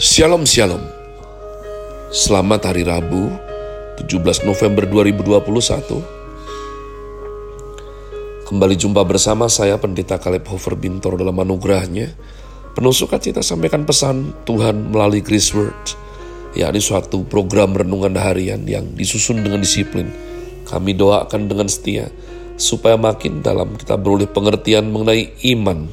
Shalom Shalom. Selamat Hari Rabu 17 November 2021 Kembali jumpa bersama saya Pendeta Kaleb Hofer Bintor dalam anugerahnya. Penuh sukacita sampaikan pesan Tuhan melalui Grace Word yakni suatu program renungan harian yang disusun dengan disiplin. Kami doakan dengan setia supaya makin dalam kita beroleh pengertian mengenai iman,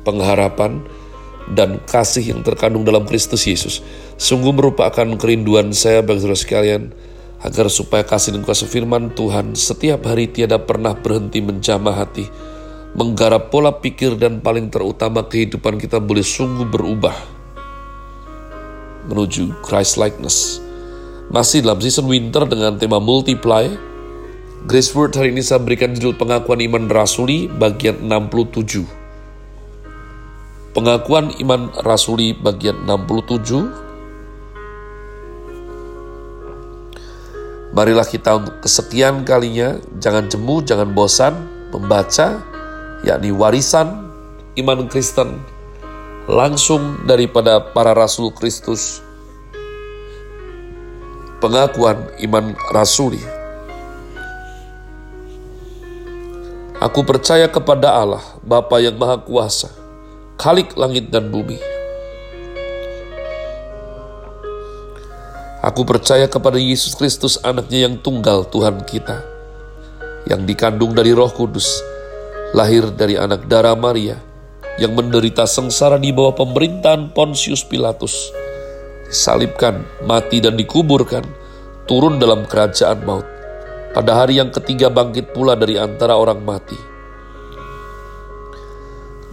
pengharapan, dan kasih yang terkandung dalam Kristus Yesus sungguh merupakan kerinduan saya bagi saudara sekalian agar supaya kasih dan kuasa firman Tuhan setiap hari tiada pernah berhenti menjamah hati, menggarap pola pikir dan paling terutama kehidupan kita boleh sungguh berubah menuju Christ likeness. Masih dalam season winter dengan tema multiply, Grace Word hari ini saya berikan judul pengakuan iman rasuli bagian 67. Pengakuan Iman Rasuli bagian 67 Marilah kita untuk kesekian kalinya Jangan jemu, jangan bosan Membaca yakni warisan iman Kristen Langsung daripada para Rasul Kristus. Pengakuan iman rasuli. Aku percaya kepada Allah, Bapa yang Maha Kuasa, Khalik langit dan bumi. Aku percaya kepada Yesus Kristus anaknya yang tunggal Tuhan kita, yang dikandung dari roh kudus, lahir dari anak darah Maria, yang menderita sengsara di bawah pemerintahan Pontius Pilatus, disalibkan, mati dan dikuburkan, turun dalam kerajaan maut. Pada hari yang ketiga bangkit pula dari antara orang mati.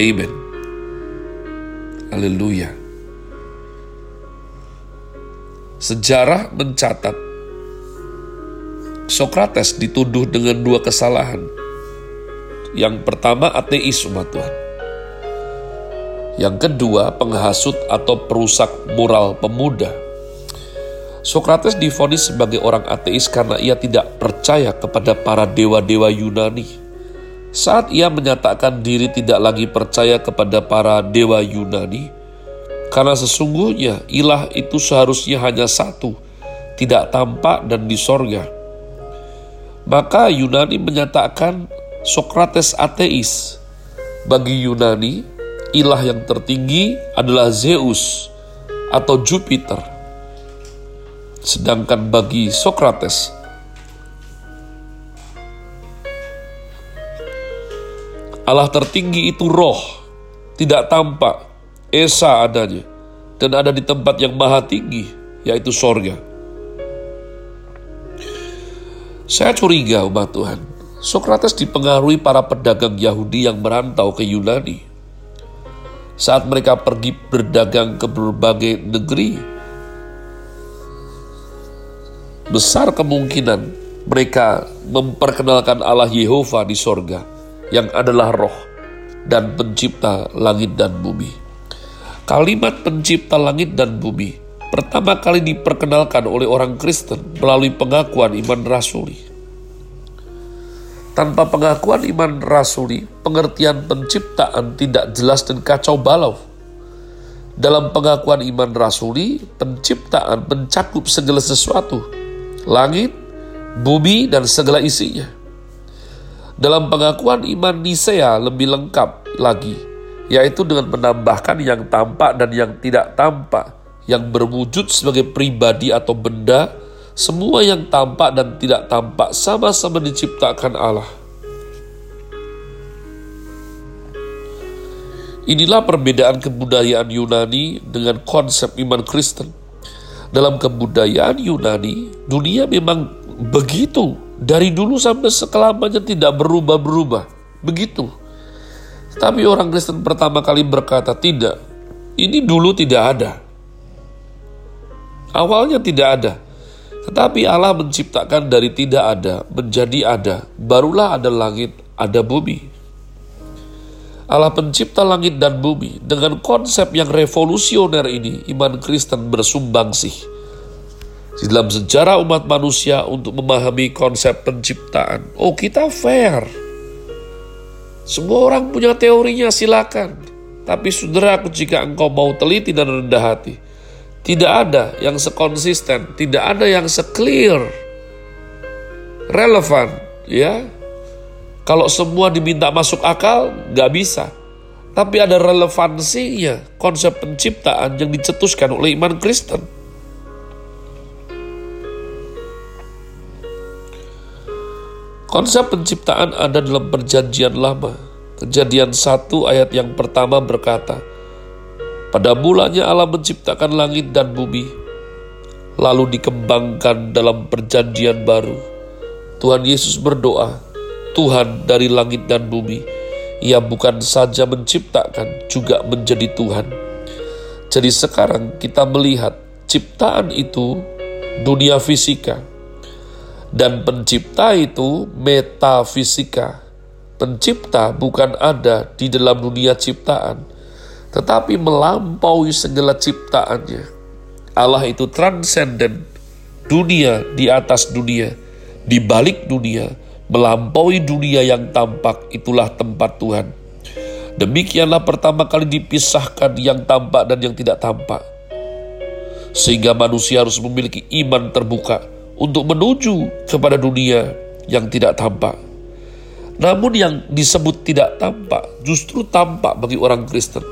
Amen. Haleluya. Sejarah mencatat Sokrates dituduh dengan dua kesalahan. Yang pertama ateis umat Tuhan. Yang kedua penghasut atau perusak moral pemuda. Sokrates difonis sebagai orang ateis karena ia tidak percaya kepada para dewa-dewa Yunani saat ia menyatakan diri tidak lagi percaya kepada para dewa Yunani, karena sesungguhnya ilah itu seharusnya hanya satu, tidak tampak dan di sorga. Maka Yunani menyatakan Sokrates ateis. Bagi Yunani, ilah yang tertinggi adalah Zeus atau Jupiter. Sedangkan bagi Sokrates, Allah tertinggi itu roh, tidak tampak, esa adanya, dan ada di tempat yang maha tinggi, yaitu sorga. Saya curiga umat Tuhan, Sokrates dipengaruhi para pedagang Yahudi yang merantau ke Yunani. Saat mereka pergi berdagang ke berbagai negeri, besar kemungkinan mereka memperkenalkan Allah Yehova di sorga yang adalah roh dan pencipta langit dan bumi. Kalimat pencipta langit dan bumi pertama kali diperkenalkan oleh orang Kristen melalui pengakuan iman rasuli. Tanpa pengakuan iman rasuli, pengertian penciptaan tidak jelas dan kacau balau. Dalam pengakuan iman rasuli, penciptaan mencakup segala sesuatu, langit, bumi, dan segala isinya dalam pengakuan iman Nisea lebih lengkap lagi, yaitu dengan menambahkan yang tampak dan yang tidak tampak, yang berwujud sebagai pribadi atau benda, semua yang tampak dan tidak tampak sama-sama diciptakan Allah. Inilah perbedaan kebudayaan Yunani dengan konsep iman Kristen. Dalam kebudayaan Yunani, dunia memang begitu dari dulu sampai sekelamanya tidak berubah-berubah. Begitu. Tapi orang Kristen pertama kali berkata, tidak, ini dulu tidak ada. Awalnya tidak ada, tetapi Allah menciptakan dari tidak ada menjadi ada, barulah ada langit, ada bumi. Allah pencipta langit dan bumi dengan konsep yang revolusioner ini, iman Kristen bersumbangsi di dalam sejarah umat manusia untuk memahami konsep penciptaan. Oh, kita fair. Semua orang punya teorinya, silakan. Tapi saudaraku, jika engkau mau teliti dan rendah hati, tidak ada yang sekonsisten, tidak ada yang seclear, relevan, ya. Kalau semua diminta masuk akal, nggak bisa. Tapi ada relevansinya konsep penciptaan yang dicetuskan oleh iman Kristen. Konsep penciptaan ada dalam perjanjian lama. Kejadian 1 ayat yang pertama berkata, pada mulanya Allah menciptakan langit dan bumi, lalu dikembangkan dalam perjanjian baru. Tuhan Yesus berdoa, Tuhan dari langit dan bumi, ia bukan saja menciptakan, juga menjadi Tuhan. Jadi sekarang kita melihat ciptaan itu dunia fisika, dan pencipta itu metafisika. Pencipta bukan ada di dalam dunia ciptaan, tetapi melampaui segala ciptaannya. Allah itu transenden, dunia di atas dunia, di balik dunia, melampaui dunia yang tampak, itulah tempat Tuhan. Demikianlah pertama kali dipisahkan yang tampak dan yang tidak tampak. Sehingga manusia harus memiliki iman terbuka untuk menuju kepada dunia yang tidak tampak. Namun yang disebut tidak tampak justru tampak bagi orang Kristen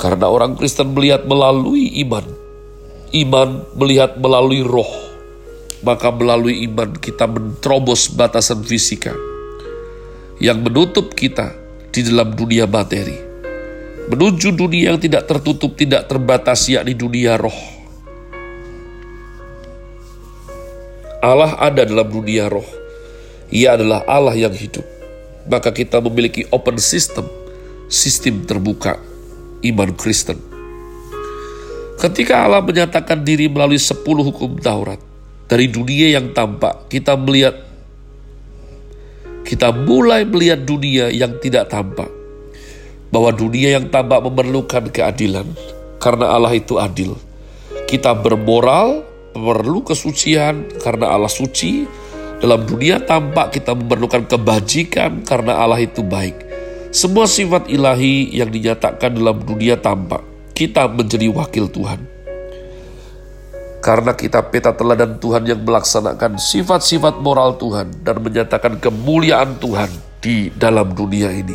karena orang Kristen melihat melalui iman. Iman melihat melalui roh. Maka melalui iman kita menerobos batasan fisika yang menutup kita di dalam dunia materi. Menuju dunia yang tidak tertutup, tidak terbatas, yakni dunia roh. Allah ada dalam dunia roh. Ia adalah Allah yang hidup. Maka kita memiliki open system, sistem terbuka iman Kristen. Ketika Allah menyatakan diri melalui sepuluh hukum Taurat, dari dunia yang tampak, kita melihat, kita mulai melihat dunia yang tidak tampak. Bahwa dunia yang tampak memerlukan keadilan, karena Allah itu adil. Kita bermoral, perlu kesucian, karena Allah suci. Dalam dunia tampak kita memerlukan kebajikan, karena Allah itu baik semua sifat ilahi yang dinyatakan dalam dunia tampak, kita menjadi wakil Tuhan. Karena kita peta teladan Tuhan yang melaksanakan sifat-sifat moral Tuhan dan menyatakan kemuliaan Tuhan di dalam dunia ini.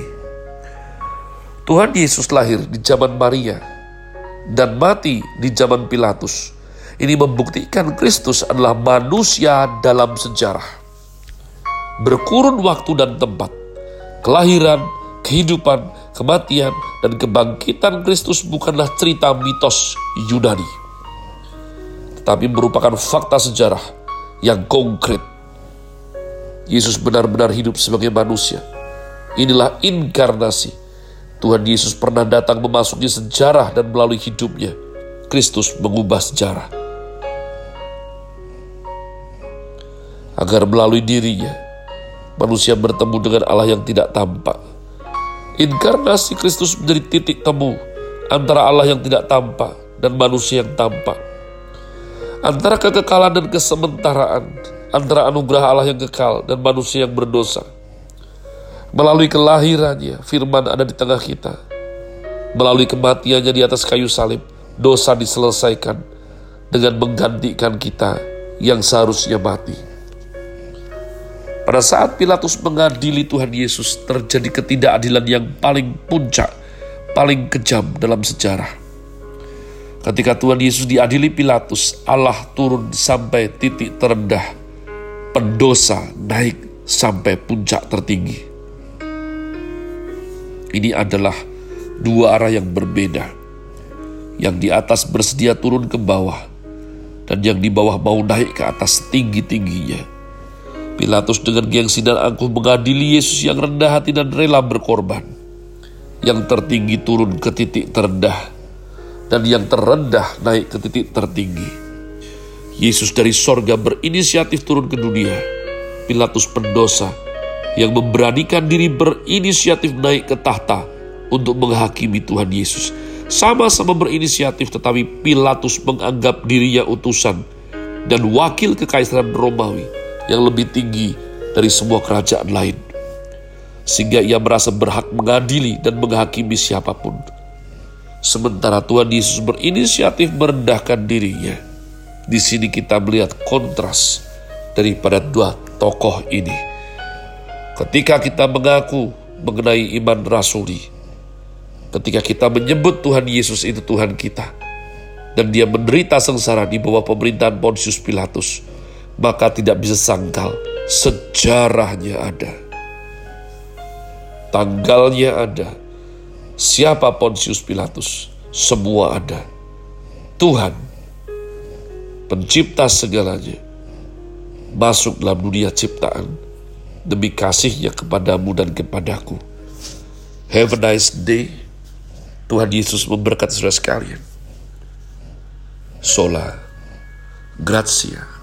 Tuhan Yesus lahir di zaman Maria dan mati di zaman Pilatus. Ini membuktikan Kristus adalah manusia dalam sejarah. Berkurun waktu dan tempat, kelahiran, kehidupan, kematian, dan kebangkitan Kristus bukanlah cerita mitos Yunani, tetapi merupakan fakta sejarah yang konkret. Yesus benar-benar hidup sebagai manusia. Inilah inkarnasi. Tuhan Yesus pernah datang memasuki sejarah dan melalui hidupnya, Kristus mengubah sejarah. Agar melalui dirinya, manusia bertemu dengan Allah yang tidak tampak, Inkarnasi Kristus menjadi titik temu antara Allah yang tidak tampak dan manusia yang tampak. Antara kekekalan dan kesementaraan, antara anugerah Allah yang kekal dan manusia yang berdosa. Melalui kelahirannya, firman ada di tengah kita. Melalui kematiannya di atas kayu salib, dosa diselesaikan dengan menggantikan kita yang seharusnya mati. Pada saat Pilatus mengadili Tuhan Yesus, terjadi ketidakadilan yang paling puncak, paling kejam dalam sejarah. Ketika Tuhan Yesus diadili Pilatus, Allah turun sampai titik terendah. Pendosa naik sampai puncak tertinggi. Ini adalah dua arah yang berbeda. Yang di atas bersedia turun ke bawah, dan yang di bawah mau naik ke atas tinggi-tingginya Pilatus dengan gengsi dan angkuh mengadili Yesus yang rendah hati dan rela berkorban. Yang tertinggi turun ke titik terendah, dan yang terendah naik ke titik tertinggi. Yesus dari sorga berinisiatif turun ke dunia. Pilatus pendosa yang memberanikan diri berinisiatif naik ke tahta untuk menghakimi Tuhan Yesus. Sama-sama berinisiatif tetapi Pilatus menganggap dirinya utusan dan wakil kekaisaran Romawi yang lebih tinggi dari semua kerajaan lain. Sehingga ia merasa berhak mengadili dan menghakimi siapa pun. Sementara Tuhan Yesus berinisiatif merendahkan dirinya. Di sini kita melihat kontras daripada dua tokoh ini. Ketika kita mengaku mengenai iman rasuli, ketika kita menyebut Tuhan Yesus itu Tuhan kita, dan dia menderita sengsara di bawah pemerintahan Pontius Pilatus, maka tidak bisa sangkal sejarahnya ada. Tanggalnya ada. Siapa Pontius Pilatus? Semua ada. Tuhan, pencipta segalanya, masuk dalam dunia ciptaan demi kasihnya kepadamu dan kepadaku. Have a nice day. Tuhan Yesus memberkati saudara sekalian. Sola. Grazie.